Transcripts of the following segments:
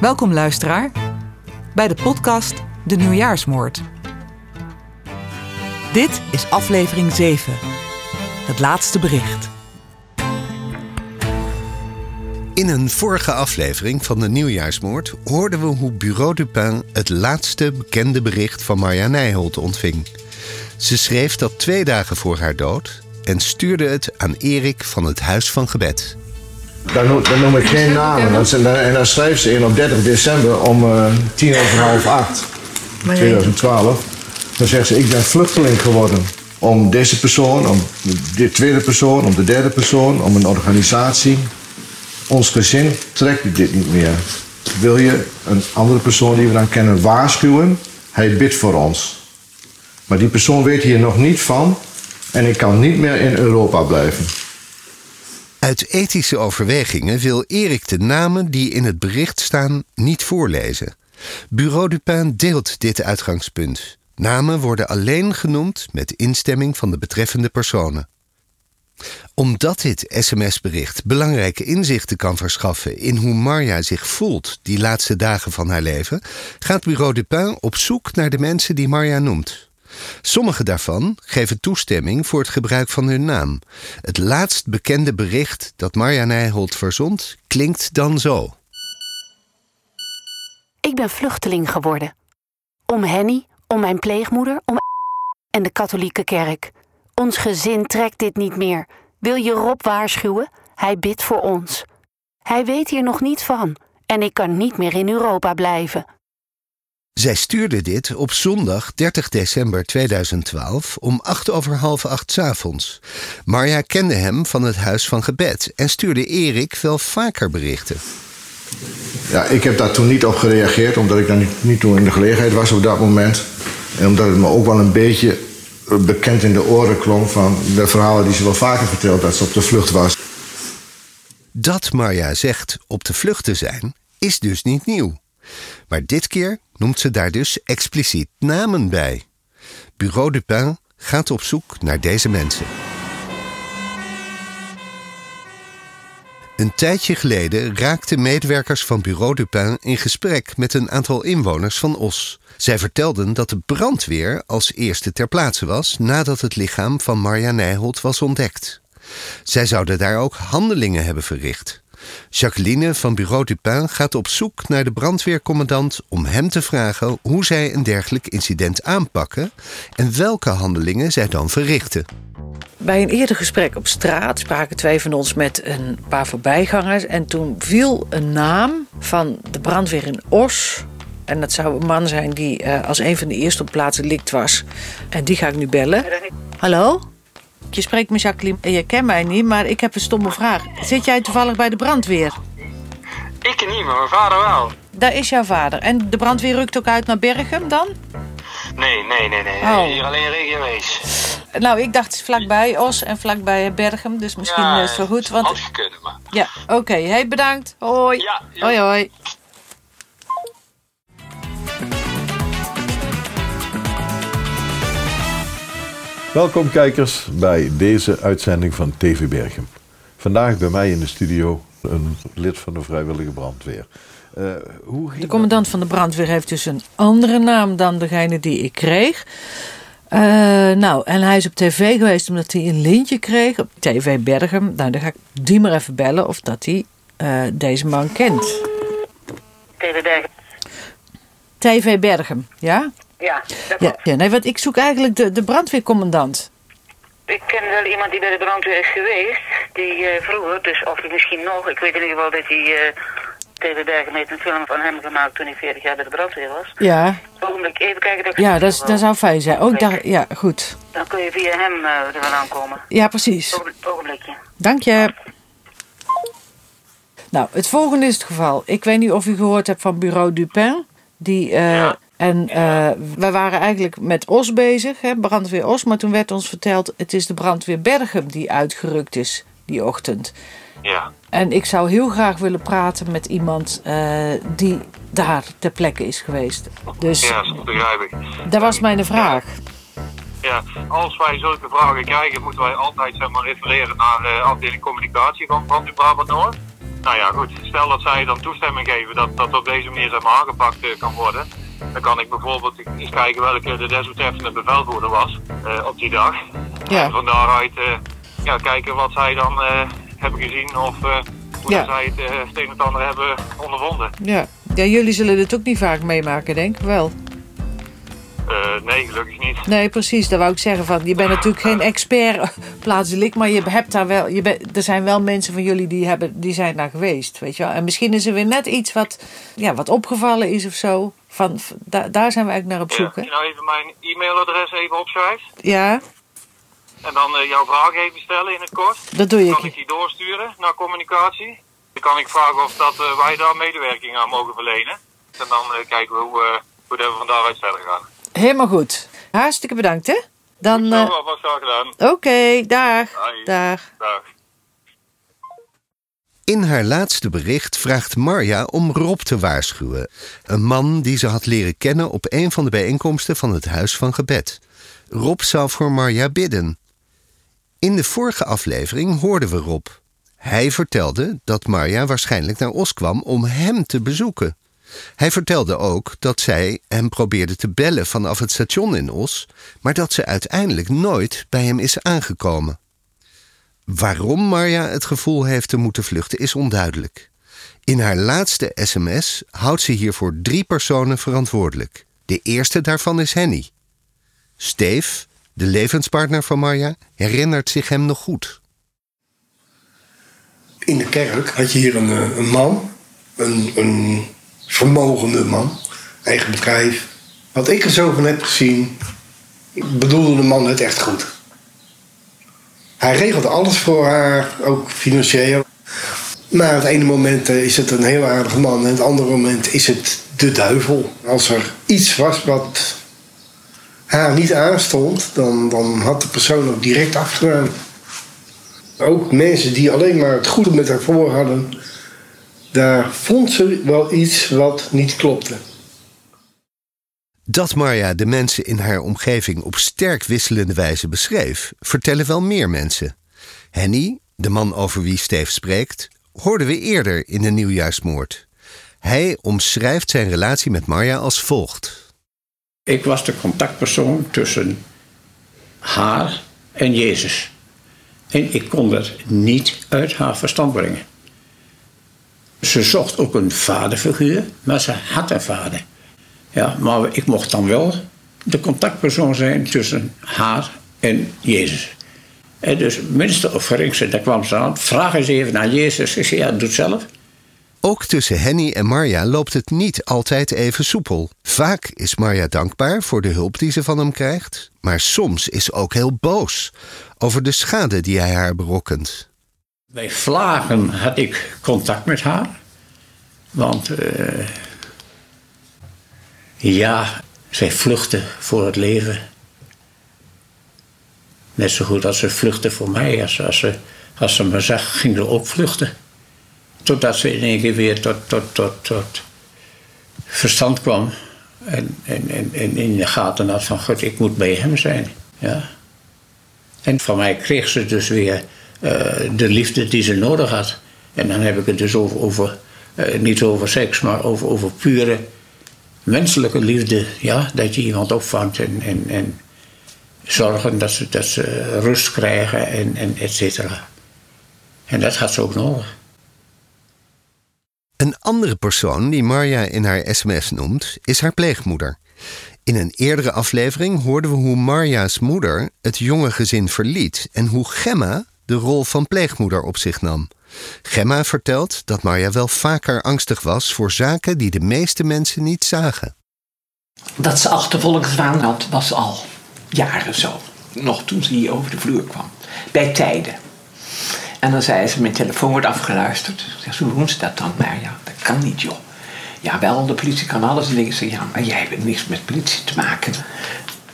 Welkom luisteraar bij de podcast De Nieuwjaarsmoord. Dit is aflevering 7, het laatste bericht. In een vorige aflevering van de Nieuwjaarsmoord hoorden we hoe Bureau Dupin het laatste bekende bericht van Marja Nijholt ontving. Ze schreef dat twee dagen voor haar dood en stuurde het aan Erik van het Huis van Gebed. Dan noem, dan noem ik geen namen. Ze- En dan schrijft ze in op 30 december om eh, tien over half acht, 2012. Dan zegt ze, ik ben vluchteling geworden. Om deze persoon, om de tweede persoon, om de derde persoon, om een organisatie. Ons gezin trekt dit niet meer. Wil je een andere persoon die we dan kennen waarschuwen? Hij bidt voor ons. Maar die persoon weet hier nog niet van en ik kan niet meer in Europa blijven. Uit ethische overwegingen wil Erik de namen die in het bericht staan niet voorlezen. Bureau Dupin deelt dit uitgangspunt. Namen worden alleen genoemd met instemming van de betreffende personen. Omdat dit sms-bericht belangrijke inzichten kan verschaffen in hoe Marja zich voelt die laatste dagen van haar leven, gaat Bureau Dupin op zoek naar de mensen die Marja noemt. Sommige daarvan geven toestemming voor het gebruik van hun naam. Het laatst bekende bericht dat Marja Nijholt verzond klinkt dan zo. Ik ben vluchteling geworden. Om Henny, om mijn pleegmoeder, om en de katholieke kerk. Ons gezin trekt dit niet meer. Wil je Rob waarschuwen? Hij bidt voor ons. Hij weet hier nog niet van en ik kan niet meer in Europa blijven. Zij stuurde dit op zondag 30 december 2012 om acht over half acht 's avonds. Marja kende hem van het Huis van Gebed en stuurde Erik wel vaker berichten. Ja, ik heb daar toen niet op gereageerd, omdat ik daar niet, niet toe in de gelegenheid was op dat moment. En omdat het me ook wel een beetje eh, bekend in de oren klonk van de verhalen die ze wel vaker verteld dat ze op de vlucht was. Dat Marja zegt op de vlucht te zijn, is dus niet nieuw. Maar dit keer noemt ze daar dus expliciet namen bij. Bureau Dupin gaat op zoek naar deze mensen. Een tijdje geleden raakten medewerkers van Bureau Dupin in gesprek met een aantal inwoners van Os. Zij vertelden dat de brandweer als eerste ter plaatse was nadat het lichaam van Marja Nijholt was ontdekt. Zij zouden daar ook handelingen hebben verricht. Jacqueline van Bureau Dupin gaat op zoek naar de brandweercommandant om hem te vragen hoe zij een dergelijk incident aanpakken en welke handelingen zij dan verrichten. Bij een eerder gesprek op straat spraken twee van ons met een paar voorbijgangers. En toen viel een naam van de brandweer in Os. En dat zou een man zijn die eh, als een van de eerste op plaats likt was. En die ga ik nu bellen. Hallo? Je spreekt met Jacqueline. En je kent mij niet, maar ik heb een stomme vraag. Zit jij toevallig bij de brandweer? Ik niet, maar mijn vader wel. Daar is jouw vader. En de brandweer rukt ook uit naar Bergen dan? Nee, nee, nee, nee. Oh. Hier alleen regio Wees. Nou, ik dacht vlakbij Os en vlakbij Bergen. Dus misschien Ja, is het wel goed. Want Had gekund, maar. Ja, oké. Hey, bedankt. Hoi. Ja, hoi, hoi. Welkom kijkers bij deze uitzending van TV Bergen. Vandaag bij mij in de studio een lid van de vrijwillige brandweer. Eh, hoe ging De commandant van de brandweer heeft dus een andere naam dan degene die ik kreeg. Eh, nou, en hij is op tv geweest omdat hij een lintje kreeg op TV Bergen. Nou, dan ga ik die maar even bellen of dat hij eh, deze man kent. TV Bergen. TV Bergen, ja? Ja, dat Ja, nee, want ik zoek eigenlijk de, de brandweercommandant. Ik ken wel iemand die bij de brandweer is geweest. Die eh, vroeger, dus of misschien nog, ik weet in ieder geval dat hij eh TV Bergen heeft een film van hem gemaakt toen hij 40 jaar bij de brandweer was. Ja, Ogenblik, even kijken dat ik ja dat, is- wel- dat zou fijn zijn. Ook Ogenblik. daar, ja, goed. Dan kun je via hem eh er vandaan komen. Ja, precies. Ogen- Ogenblikje. Dank je. Nou, het volgende is het geval. Ik weet niet of u gehoord hebt van Bureau Dupin. Die, eh, Ja. En eh wij waren eigenlijk met Os bezig, hè, brandweer Os. Maar toen werd ons verteld, het is de brandweer Bergen die uitgerukt is die ochtend. Ja. En ik zou heel graag willen praten met iemand eh, die daar ter plekke is geweest. Dus Ja, dat begrijp ik. dat was mijn vraag. Ja, als wij zulke vragen krijgen, moeten wij altijd zeg maar, refereren naar de afdeling communicatie van Brandweer Brabant Noord. nou ja, goed. Stel dat zij dan toestemming geven dat dat op deze manier zeg maar, aangepakt eh, kan worden. Dan kan ik bijvoorbeeld eens kijken welke de desbetreffende bevelvoerder was eh, op die dag. Ja. En van daaruit eh, ja, kijken wat zij dan eh, hebben gezien of hoe Ja. zij het, het een of ander hebben ondervonden. Ja. ja, jullie zullen dit ook niet vaak meemaken, denk ik wel. Nee, gelukkig niet. Nee, precies. Dat wou ik zeggen. Van, je bent natuurlijk geen expert plaatselijk, maar je hebt daar wel, je bent, er zijn wel mensen van jullie die, hebben, die zijn daar geweest. Weet je wel. En misschien is er weer net iets wat, ja, wat opgevallen is of zo. Van, da- daar zijn we eigenlijk naar op Ja, zoek. als Hè? je nou even mijn e-mailadres even opschrijft Ja, en dan eh, jouw vraag even stellen in het kort. dat doe Dan kan je. ik die doorsturen naar communicatie. Dan kan ik vragen of dat, eh, wij daar medewerking aan mogen verlenen. En dan eh, kijken we hoe, hoe dat we van daaruit verder gaan. Helemaal goed. Hartstikke bedankt, hè? Dan, Zo, alvast gedaan. oké, dag. Hoi. Dag. Dag. In haar laatste bericht vraagt Marja om Rob te waarschuwen. Een man die ze had leren kennen op een van de bijeenkomsten van het Huis van Gebed. Rob zou voor Marja bidden. In de vorige aflevering hoorden we Rob. Hij vertelde dat Marja waarschijnlijk naar Os kwam om hem te bezoeken. Hij vertelde ook dat zij hem probeerde te bellen vanaf het station in Os, maar dat ze uiteindelijk nooit bij hem is aangekomen. Waarom Marja het gevoel heeft te moeten vluchten is onduidelijk. In haar laatste sms houdt ze hiervoor drie personen verantwoordelijk. De eerste daarvan is Henny. Steef, de levenspartner van Marja, herinnert zich hem nog goed. in de kerk had je hier een, eh, een man, een, een vermogende man, eigen bedrijf. Wat ik er zo van heb gezien, bedoelde de man het echt goed. Hij regelde alles voor haar, ook financieel. Maar het ene moment eh, is het een heel aardige man en het andere moment is het de duivel. Als er iets was wat haar niet aanstond, dan, dan had de persoon ook direct afgedaan. Ook mensen die alleen maar het goede met haar voor hadden, daar vond ze wel iets wat niet klopte. Dat Marja de mensen in haar omgeving op sterk wisselende wijze beschreef, vertellen wel meer mensen. Henny, de man over wie Steef spreekt, hoorden we eerder in de nieuwjaarsmoord. Hij omschrijft zijn relatie met Marja als volgt. Ik was de contactpersoon tussen haar en Jezus. En ik kon dat niet uit haar verstand brengen. Ze zocht ook een vaderfiguur, maar ze had een vader. Ja, maar ik mocht dan wel de contactpersoon zijn tussen haar en Jezus. En dus minste of geringste, daar kwam ze aan. Vraag eens even naar Jezus. Ik zei, ja, doe het zelf. Ook tussen Henny en Marja loopt het niet altijd even soepel. Vaak is Marja dankbaar voor de hulp die ze van hem krijgt, maar soms is ze ook heel boos over de schade die hij haar berokkent. Bij vlagen had ik contact met haar. Want eh, ja, zij vluchtte voor het leven. Net zo goed als ze vluchtte voor mij. Als, ze, als ze me zag, ging ze ook vluchten. Totdat ze in één keer weer tot, tot, tot, tot verstand kwam. En, en, en, en in de gaten had van, god, ik moet bij hem zijn. Ja. En van mij kreeg ze dus weer eh, de liefde die ze nodig had. En dan heb ik het dus over, over eh, niet over seks, maar over, over pure menselijke liefde. Ja, dat je iemand opvangt en, en, en zorgen dat ze, dat ze rust krijgen en, en et cetera. En dat had ze ook nodig. Een andere persoon die Marja in haar sms noemt, is haar pleegmoeder. In een eerdere aflevering hoorden we hoe Marja's moeder het jonge gezin verliet en hoe Gemma de rol van pleegmoeder op zich nam. Gemma vertelt dat Marja wel vaker angstig was voor zaken die de meeste mensen niet zagen. Dat ze achtervolgingswaan had, was al jaren zo. Nog toen ze hier over de vloer kwam. Bij tijden. En dan zei ze, mijn telefoon wordt afgeluisterd. Hoe doen ze dat dan? Nou ja, dat kan niet joh. Ja, wel, de politie kan alles. En ik zeg, ja, maar jij hebt niks met politie te maken.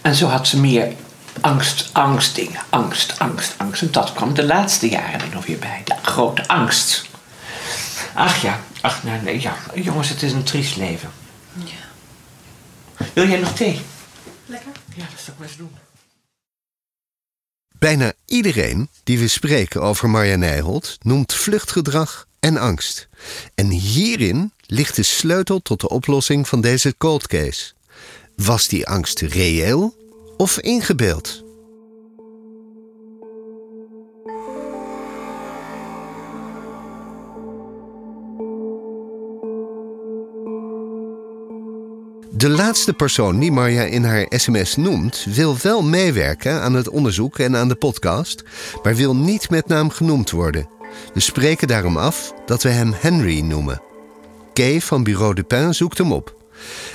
En zo had ze meer angst, angstdingen. Angst, angst, angst. En dat kwam de laatste jaren er nog weer bij. De grote angst. Ach ja, ach nee, nee, ja. Jongens, het is een triest leven. Wil jij nog thee? Lekker. Ja, dat zal ik maar eens doen. Bijna iedereen die we spreken over Marja Nijholt noemt vluchtgedrag en angst. En hierin ligt de sleutel tot de oplossing van deze cold case. Was die angst reëel of ingebeeld? De laatste persoon die Marja in haar sms noemt, wil wel meewerken aan het onderzoek en aan de podcast, maar wil niet met naam genoemd worden. We spreken daarom af dat we hem Henry noemen. Kay van Bureau Dupin zoekt hem op.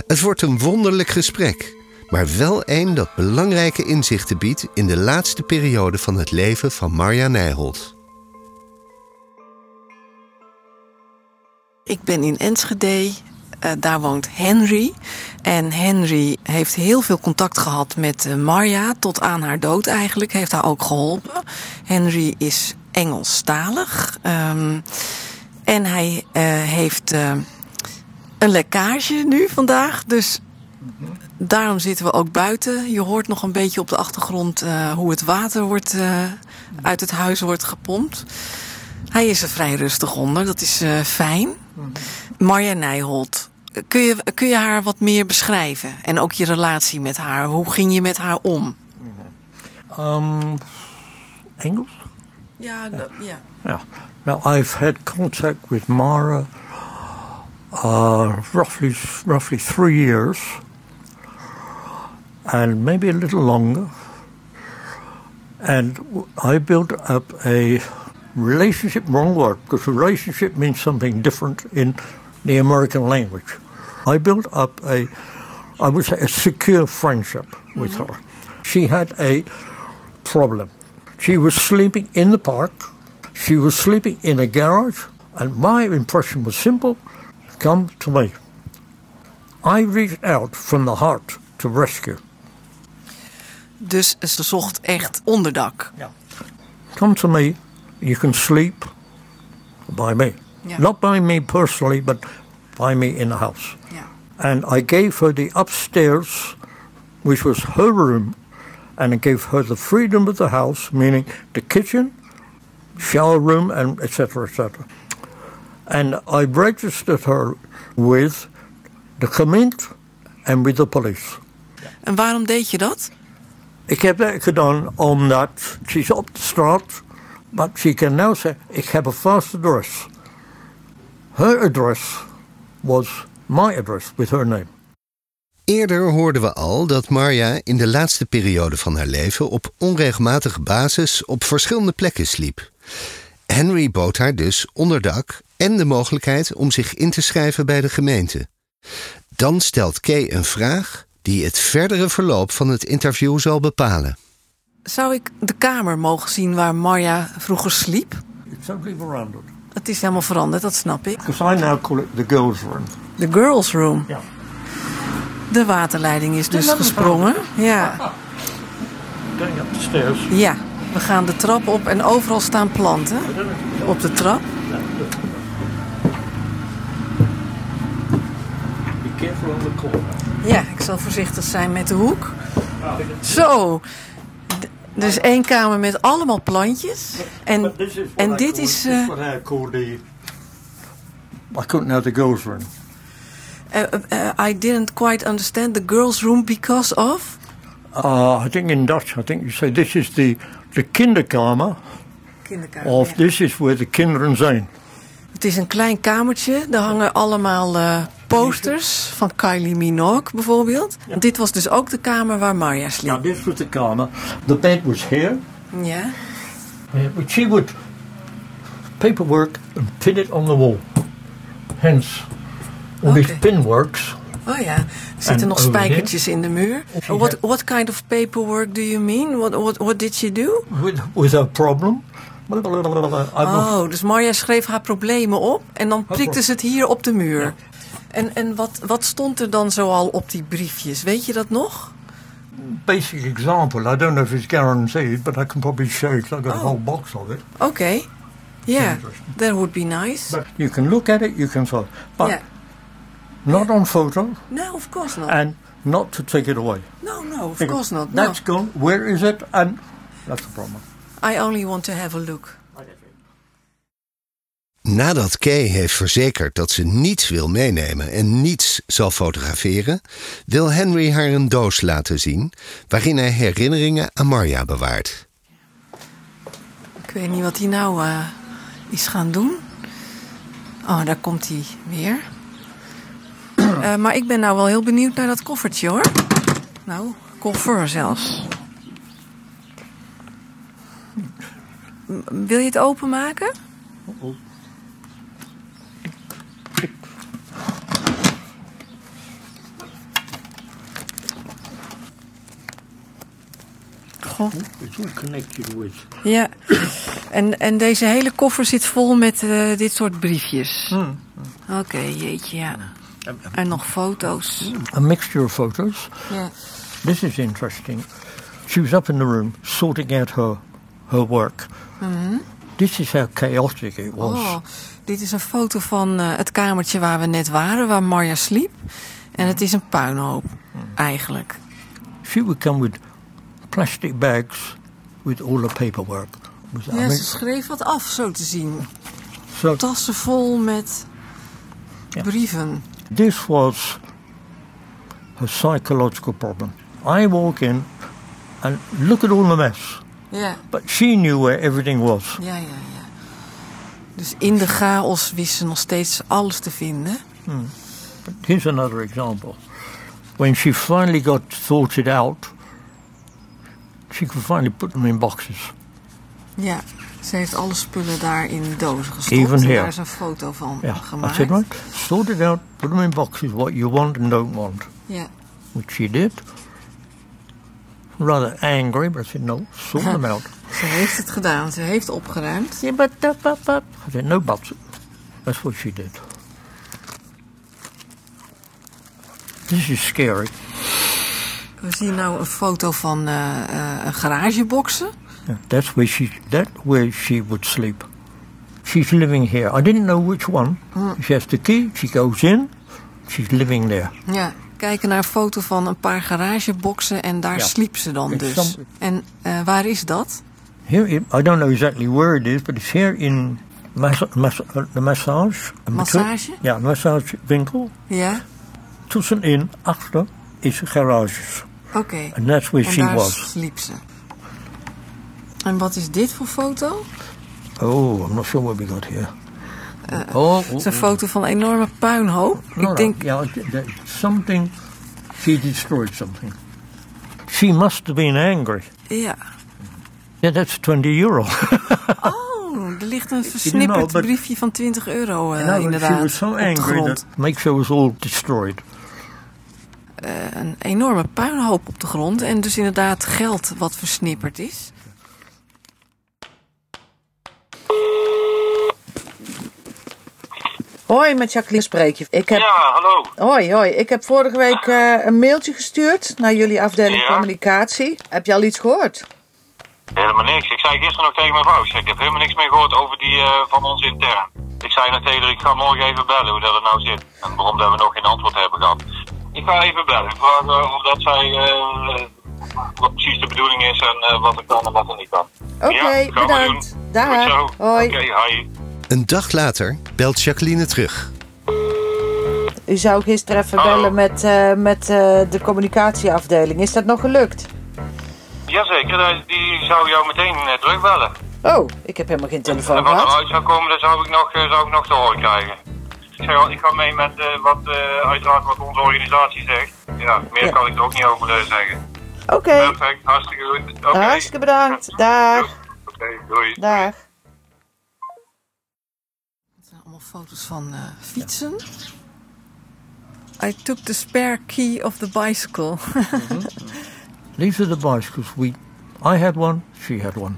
Het wordt een wonderlijk gesprek, maar wel een dat belangrijke inzichten biedt in de laatste periode van het leven van Marja Nijholt. Ik ben in Enschede. Uh, daar woont Henry. En Henry heeft heel veel contact gehad met uh, Marja. Tot aan haar dood eigenlijk. Heeft haar ook geholpen. Henry is Engelstalig. Um, en hij uh, heeft een lekkage nu vandaag. Dus daarom zitten we ook buiten. Je hoort nog een beetje op de achtergrond hoe het water wordt, uit het huis wordt gepompt. Hij is er vrij rustig onder. Dat is fijn. Marja Nijholt, kun je, kun je haar wat meer beschrijven? En ook je relatie met haar. Hoe ging je met haar om? Um, Engels? Ja, ja. yeah. I've had contact with Mara uh, roughly, roughly three years. And maybe a little longer. And I built up a relationship, wrong word, because relationship means something different in the American language. I built up a, I would say, a secure friendship with mm-hmm. her. She had a problem. She was sleeping in the park, she was sleeping in a garage, and my impression was simple come to me. I reached out from the heart to rescue. Dus ze zocht echt onderdak. Ja. Come to me, you can sleep by me. Yeah. Not by me personally, but by me in the house. Yeah. And I gave her the upstairs, which was her room, and I gave her the freedom of the house, meaning the kitchen, shower room, and etc. etc. And I registered her with the Gemint and with the police. En waarom deed je dat? Ik heb dat gedaan omdat ze op de straat, maar she can now say, ik heb een vast adres. Her address was my address with her name. Eerder hoorden we al dat Marja in de laatste periode van haar leven op onregelmatige basis op verschillende plekken sliep. Henry bood haar dus onderdak en de mogelijkheid om zich in te schrijven bij de gemeente. Dan stelt Kay een vraag die het verdere verloop van het interview zal bepalen. Zou ik de kamer mogen zien waar Marja vroeger sliep? It's totally veranderd. Het is helemaal veranderd, dat snap ik. Because I now call it the girls' room. The girls' room? Ja. De waterleiding is dus gesprongen. Ja. Going up the stairs. Ja, we gaan de trap op en overal staan planten. Op de trap. Careful on the corner. Ja, ik zal voorzichtig zijn met de hoek. Zo. Dus één kamer met allemaal plantjes. En, en dit is. Uh, I couldn't know the girls' room. Uh, uh, I didn't quite understand the girls' room because of. Uh, I think in Dutch, I think you say this is the the kinderkamer. Kinderkamer. Of this is where the kinderen zijn. Het is een klein kamertje. Daar hangen allemaal uh, posters van Kylie Minogue bijvoorbeeld. Ja. Dit was dus ook de kamer waar Marja sliep. Ja, dit was de kamer. The bed was here. Ja. Uh, but she would paperwork and pin it on the wall. Hence, all okay. these pinworks. Oh ja, er zitten nog spijkertjes in de muur. What, what kind of paperwork do you mean? What, what, what did she do? With, with a problem. Oh, dus Marja schreef haar problemen op en dan prikte ze het hier op de muur. En, en wat, wat stond er dan zoal op die briefjes? Weet je dat nog? Basic example. I don't know if it's guaranteed, but I can probably show you. I've got oh. a whole box of it. Okay. Yeah, that would be nice. But you can look at it, you can follow. But yeah. not on photo. No, of course not. And not to take it away. No, no, of course not. No. That's gone. Where is it? And that's the problem. I only want to have a look. Nadat Kay heeft verzekerd dat ze niets wil meenemen en niets zal fotograferen, wil Henry haar een doos laten zien waarin hij herinneringen aan Marja bewaart. Ik weet niet wat hij nou eh, is gaan doen. Oh, daar komt hij weer. Eh, maar ik ben nou wel heel benieuwd naar dat koffertje hoor. Nou, koffer zelfs. M- Wil je het openmaken? Goh. It's all connected with. Ja, en, en deze hele koffer zit vol met eh, dit soort briefjes. Oké, jeetje, ja. En nog foto's. A mixture of photos. Ja. This is interesting. She was up in the room sorting out her, her work. Mhm. This is how chaotic it was. Oh, dit is een foto van eh, het kamertje waar we net waren, waar Marja sliep. En het is een puinhoop, eigenlijk. She would come with plastic bags with all the paperwork. Was- I Ja, mean, ze schreef wat af, zo te zien. so Tassen vol met brieven. this was her psychological problem. I walk in and look at all the mess. Ja, But she knew where everything was. ja, ja, ja. Dus in de chaos wist ze nog steeds alles te vinden. Hmm. But here's another example. When she finally got sorted out, she could finally put them in boxes. Ja, ze heeft alle spullen daar in dozen gestopt. Even here. Daar is een foto van Yeah, I gemaakt. said, right, sort it out, put them in boxes, what you want and don't want. Ja. Which she did. Rather angry, but I said, no, sort them out. Ze heeft het gedaan, ze heeft opgeruimd. Yeah, but, but, but, but. I said, no buts. That's what she did. This is scary. We zien nou een foto van eh, eh, een garageboxen. Yeah, that's where she that where she would sleep. She's living here. I didn't know which one. Hmm. She has the key. She goes in. She's living there. Ja, kijken naar een foto van een paar garageboxen en daar sliep ze dan It's dus. some- En eh, waar is dat? Here, in- I don't know exactly where it is, but it's here in mas- mas- uh, the massage. Massage? Ja, de massagewinkel. Ja, Tussenin, achter, is garages. Oké. And that's where En she daar was. sliep ze. En wat is dit voor foto? Oh, I'm not sure what we got here. Eh, oh, Het is een foto van een enorme puinhoop. No, Ik no, denk, yeah, that something. She destroyed something. She must have been angry. ja. Yeah, that's 20 euro. Oh, er ligt een know, versnipperd but- briefje van 20 euro eh, was- inderdaad she was so angry that makes was all destroyed. Eh, een enorme puinhoop op de grond. En dus inderdaad geld wat versnipperd is. Hoi, met Jacqueline spreek je. Ik heb... Ja, hallo. Hoi, hoi. Ik heb vorige week eh, een mailtje gestuurd naar jullie afdeling Ja. communicatie. Heb je al iets gehoord? Helemaal niks. Ik zei gisteren nog tegen mijn vrouw, ik, heb helemaal niks meer gehoord over die eh, van ons intern. Ik zei nog tegen haar, ik ga morgen even bellen hoe dat het nou zit. En waarom dat we nog geen antwoord hebben gehad. Ik ga even bellen. Ik vraag eh, of dat zij, eh, wat precies de bedoeling is en eh, wat er kan en wat er niet kan. Oké, Ja, gaan we bedankt. doen. Dag. Goed zo. Hoi. Oké, hi. Een dag later belt Jacqueline terug. U zou gisteren even bellen met, eh, met eh, de communicatieafdeling. Is dat nog gelukt? Jazeker, eh, die zou jou meteen eh, terugbellen. Oh, ik heb helemaal geen telefoon En wat gehad. eruit zou komen, dat zou ik nog, eh, zou ik nog te horen krijgen. Ik al, ik ga mee met eh, wat, eh, uiteraard wat onze organisatie zegt. Ja, meer Ja. kan ik er ook niet over eh, zeggen. Oké, Perfect, hartstikke goed. Oké. hartstikke bedankt. Dag. Oké, doei. Dag. Allemaal foto's van eh, fietsen. I took the spare key of the bicycle. These are the bicycles. We, I had one, she had one.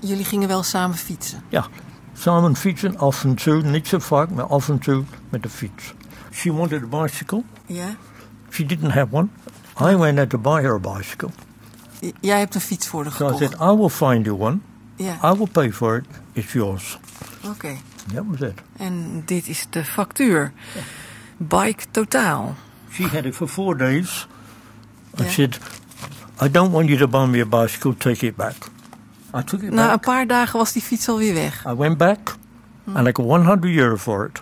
Jullie gingen wel samen fietsen. Ja, samen fietsen, af en toe, niet zo vaak, maar af en toe met de fiets. She wanted a bicycle. Ja? She didn't have one. I went out to buy her a bicycle. J- Jij hebt een fiets voor haar So I said, I will find you one. Ja. I will pay for it. It's yours. Oké. That was it. En dit is de factuur. Bike totaal. She had it for four days. I Yeah. said, I don't want you to buy me a bicycle, take it back. I took it Na een paar dagen was die fiets alweer weg. I went back. And I got 100 euro for it.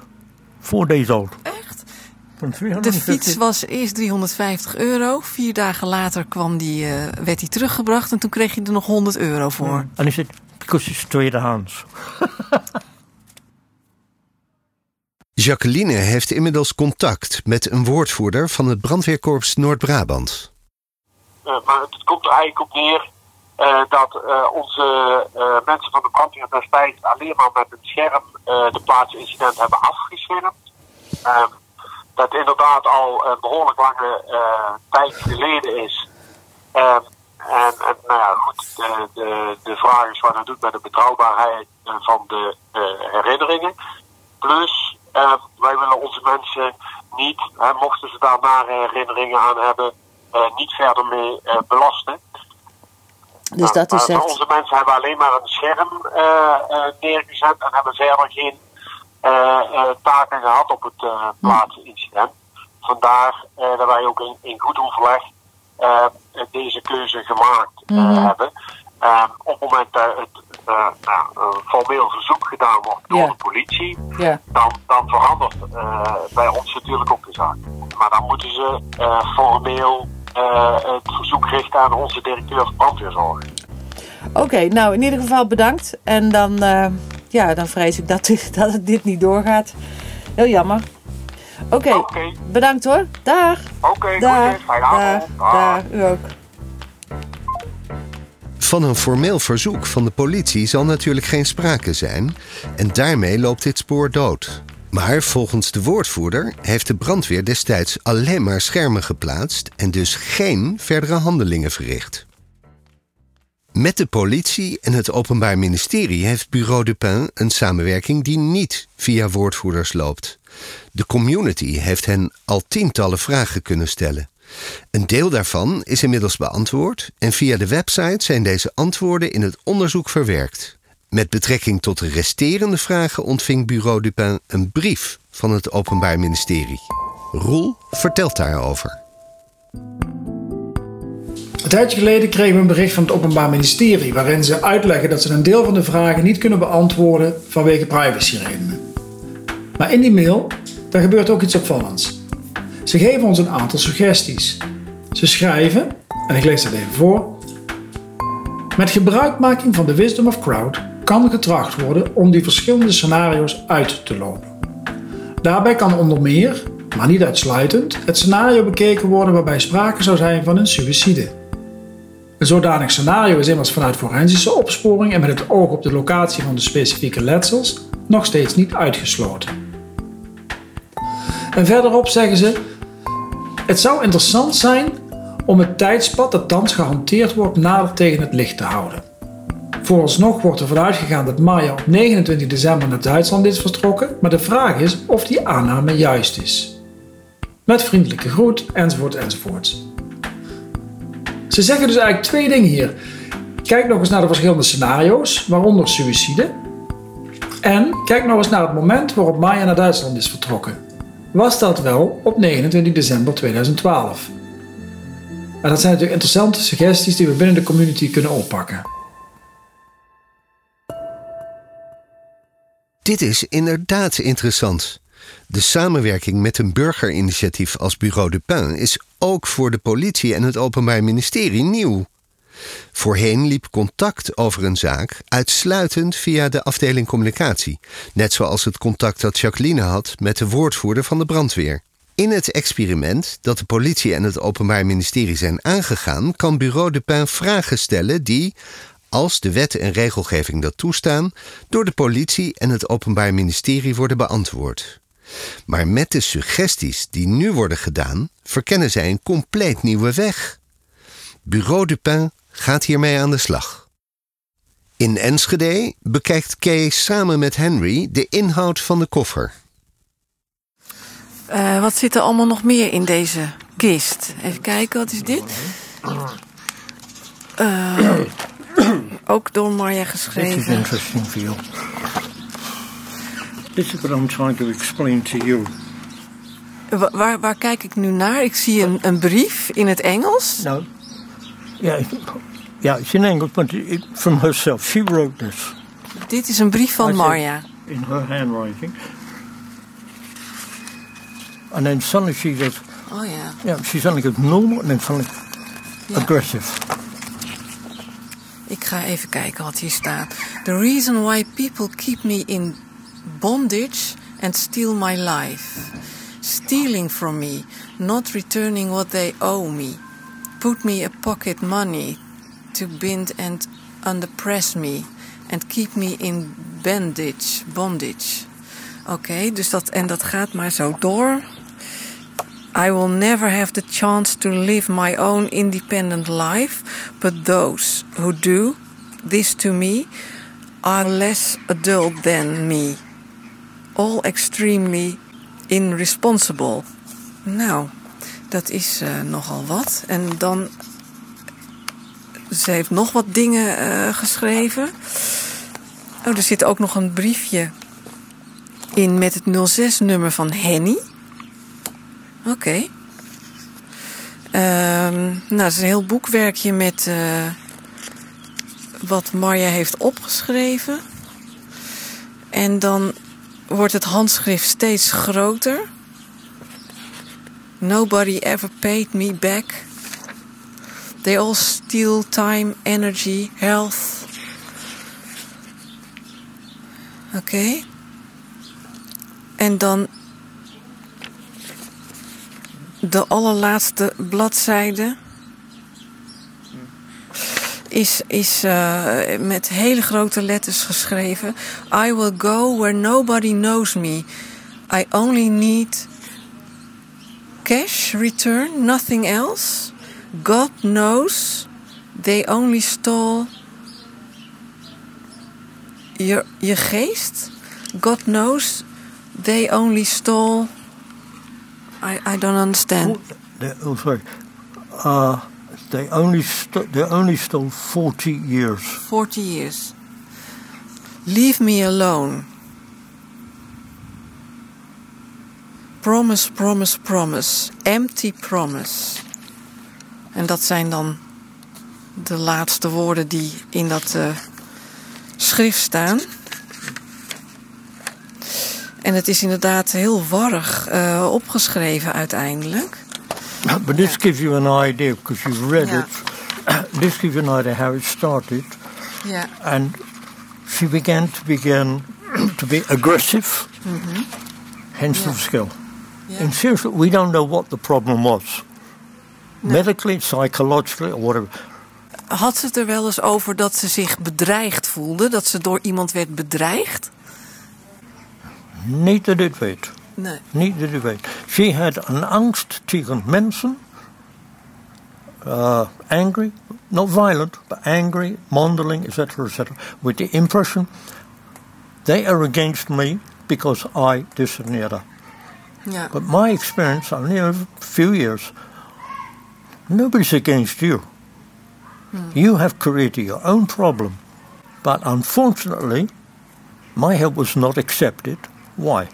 Four days old. Echt? From De 350 fiets was eerst 350 euro. Vier dagen later kwam die, eh, werd die teruggebracht en toen kreeg je er nog 100 euro voor. And he said, because it's tweedehands. Jacqueline heeft inmiddels contact met een woordvoerder van het brandweerkorps Noord-Brabant. Eh, maar het komt er eigenlijk op neer eh, dat eh, onze eh, mensen van de brandweer destijds alleen maar met een scherm de plaatsincident hebben afgeschermd. Ehm, dat inderdaad al een behoorlijk lange tijd geleden is. Ehm, en, nou ja, goed, de, de, de vraag is wat het doet met de betrouwbaarheid van de herinneringen. Plus, ehm, wij willen onze mensen niet, mochten ze daar nare herinneringen aan hebben, niet verder mee belasten. Dus dat is maar echt... Onze mensen hebben alleen maar een scherm eh, eh, neergezet en hebben verder geen eh, eh, taken gehad op het uh, plaatsincident. Vandaar eh, dat wij ook in, in goed overleg eh, deze keuze gemaakt eh, Mhm. hebben. Eh, op het moment dat het eh, nou, een formeel verzoek gedaan wordt door de politie, dan, dan verandert eh, bij ons natuurlijk ook de zaak. Maar dan moeten ze eh, formeel eh, het verzoek richten aan onze directeur van brandweerzorg. Oké, nou in ieder geval bedankt. En dan, eh, ja, dan vrees ik dat, dat het dit niet doorgaat. Heel jammer. Oké, bedankt hoor. Dag. Oké, Dag. goeie, fijne avond. Dag. Dag. U ook. Van een formeel verzoek van de politie zal natuurlijk geen sprake zijn en daarmee loopt dit spoor dood. Maar volgens de woordvoerder heeft de brandweer destijds alleen maar schermen geplaatst en dus geen verdere handelingen verricht. Met de politie en het Openbaar Ministerie heeft Bureau Dupin een samenwerking die niet via woordvoerders loopt. De community heeft hen al tientallen vragen kunnen stellen. Een deel daarvan is inmiddels beantwoord en via de website zijn deze antwoorden in het onderzoek verwerkt. Met betrekking tot de resterende vragen ontving Bureau Dupin een brief van het Openbaar Ministerie. Roel vertelt daarover. Een tijdje geleden kregen we een bericht van het Openbaar Ministerie waarin ze uitleggen dat ze een deel van de vragen niet kunnen beantwoorden vanwege privacyredenen. Maar in die mail, daar gebeurt ook iets opvallends. Ze geven ons een aantal suggesties. Ze schrijven, en ik lees dat even voor. Met gebruikmaking van de Wisdom of Crowd kan getracht worden om die verschillende scenario's uit te lopen. Daarbij kan onder meer, maar niet uitsluitend, het scenario bekeken worden waarbij sprake zou zijn van een suïcide. Een zodanig scenario is immers vanuit forensische opsporing en met het oog op de locatie van de specifieke letsels nog steeds niet uitgesloten. En verderop zeggen ze: Het zou interessant zijn om het tijdspad dat thans gehanteerd wordt nader tegen het licht te houden. Vooralsnog wordt er vanuit gegaan dat Maya op 29 december naar Duitsland is vertrokken, maar de vraag is of die aanname juist is. Met vriendelijke groet, enzovoort, enzovoort. Ze zeggen dus eigenlijk twee dingen hier. Kijk nog eens naar de verschillende scenario's, waaronder suïcide. En kijk nog eens naar het moment waarop Maya naar Duitsland is vertrokken. Was dat wel op 29 december 2012? En dat zijn natuurlijk interessante suggesties die we binnen de community kunnen oppakken. Dit is inderdaad interessant. De samenwerking met een burgerinitiatief als Bureau Dupin is ook voor de politie en het Openbaar Ministerie nieuw. Voorheen liep contact over een zaak uitsluitend via de afdeling communicatie, net zoals het contact dat Jacqueline had met de woordvoerder van de brandweer. In het experiment dat de politie en het Openbaar Ministerie zijn aangegaan, kan Bureau Dupin vragen stellen die, als de wet en regelgeving dat toestaan, door de politie en het Openbaar Ministerie worden beantwoord. Maar met de suggesties die nu worden gedaan, verkennen zij een compleet nieuwe weg. Bureau Dupin gaat hiermee aan de slag. In Enschede bekijkt Kay samen met Henry de inhoud van de koffer. Eh, wat zit er allemaal nog meer in deze kist? Even kijken, wat is dit? Ook door Marja This is geschreven. interesting for you. This is what I'm trying to explain to you. Wa- waar, waar kijk ik nu naar? Ik zie een, een brief in het Engels. No. Yeah, yeah, it's in English, but it, from herself. She wrote this. Dit is een brief van Marja. in her handwriting. And then suddenly she goes, Oh yeah. yeah, she suddenly goes normal and then suddenly aggressive. Ik ga even kijken wat hier staat. The reason why people keep me in bondage and steal my life. Stealing from me, not returning what they owe me. Put me a pocket money to bind and underpress me. And keep me in bandage, bondage. Oké, dus dat, en dat gaat maar zo door. I will never have the chance to live my own independent life, but those who do this to me are less adult than me. All extremely irresponsible. Nou, dat is eh, nogal wat. En dan. Ze heeft nog wat dingen eh, geschreven. Oh, er zit ook nog een briefje in met het 06-nummer van Henny. Oké. Ehm, nou, het is een heel boekwerkje met eh, wat Marja heeft opgeschreven. En dan wordt het handschrift steeds groter. Nobody ever paid me back. They all steal time, energy, health. Oké. En dan de allerlaatste bladzijde is, is uh, met hele grote letters geschreven. I will go where nobody knows me. I only need cash return, nothing else. God knows they only stole je, je geest. God knows they only stole I, I don't understand. They, oh, sorry. Uh, they only st- they only stole forty years. Forty years. Leave me alone. Promise, promise, promise. Empty promise. En dat zijn dan de laatste woorden die in dat uh, schrift staan. En het is inderdaad heel warrig uh, opgeschreven uiteindelijk. But this gives you an idea, because you've read Yeah. it. this gives you an idea how it started. Ja. And she began to begin to be aggressive, Mhm. hence the skill. And seriously, we don't know what the problem was. Medically, psychologically, or whatever. Had ze het er wel eens over dat ze zich bedreigd voelde? Dat ze door iemand werd bedreigd? Niet dat ik weet. Nee. Niet dat ik weet. She had een angst tegen mensen. Uh, angry, not violent, but angry, mondeling, etc., etc., with the impression they are against me because I this and the other. Ja. But my experience, only a few years, nobody's against you. You have created your own problem. But unfortunately, my help was not accepted. Why?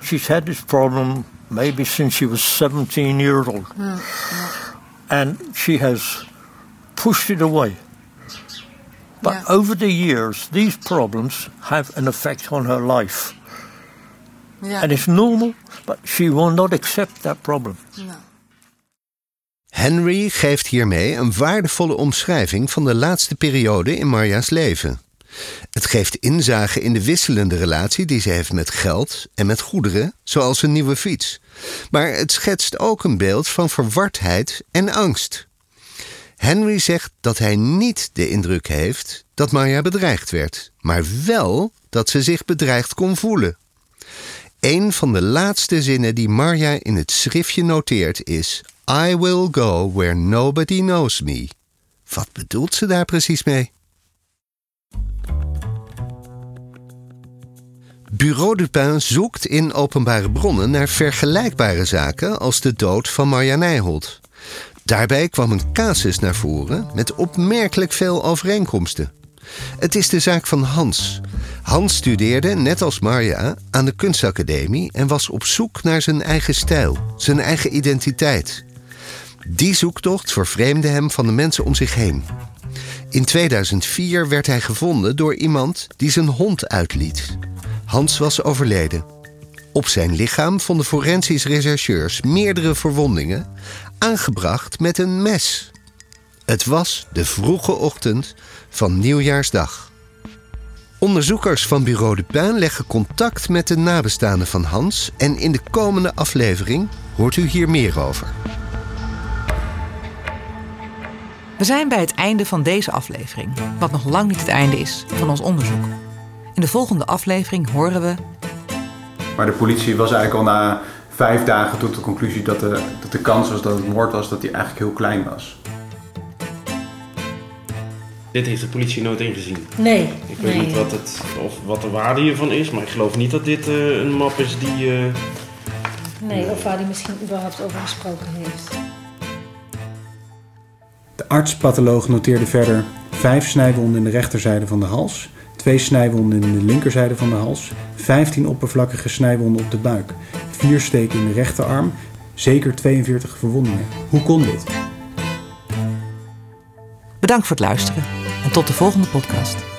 She's had this problem maybe since she was 17 years old. Mm, mm. And she has pushed it away. But over the years, these problems have an effect on her life. Ja. And it's normal, but she will not accept that problem. Henry geeft hiermee een waardevolle omschrijving van de laatste periode in Marja's leven. Het geeft inzage in de wisselende relatie die ze heeft met geld en met goederen, zoals een nieuwe fiets. Maar het schetst ook een beeld van verwardheid en angst. Henry zegt dat hij niet de indruk heeft dat Marja bedreigd werd, maar wel dat ze zich bedreigd kon voelen. Een van de laatste zinnen die Marja in het schriftje noteert is: I will go where nobody knows me. Wat bedoelt ze daar precies mee? Bureau Dupin zoekt in openbare bronnen naar vergelijkbare zaken als de dood van Marja Nijholt. Daarbij kwam een casus naar voren met opmerkelijk veel overeenkomsten. Het is de zaak van Hans. Hans studeerde, net als Marja, aan de kunstacademie en was op zoek naar zijn eigen stijl, zijn eigen identiteit. Die zoektocht vervreemde hem van de mensen om zich heen. In 2004 werd hij gevonden door iemand die zijn hond uitliet. Hans was overleden. Op zijn lichaam vonden forensisch rechercheurs meerdere verwondingen, aangebracht met een mes. Het was de vroege ochtend van Nieuwjaarsdag. Onderzoekers van Bureau de Pijn leggen contact met de nabestaanden van Hans en in de komende aflevering hoort u hier meer over. We zijn bij het einde van deze aflevering, wat nog lang niet het einde is van ons onderzoek. In de volgende aflevering horen we. Maar de politie was eigenlijk al na vijf dagen tot de conclusie dat de, dat de kans was dat het moord was, dat die eigenlijk heel klein was. Dit heeft de politie nooit ingezien. Nee. Ik weet nee. niet wat, het, of wat de waarde hiervan is, maar ik geloof niet dat dit eh, een map is die. eh, Nee, of waar hij misschien überhaupt over gesproken heeft. De arts-patholoog noteerde verder vijf snijwonden in de rechterzijde van de hals, twee snijwonden in de linkerzijde van de hals, 15 oppervlakkige snijwonden op de buik, vier steken in de rechterarm, zeker 42 verwondingen. Hoe kon dit? Bedankt voor het luisteren en tot de volgende podcast.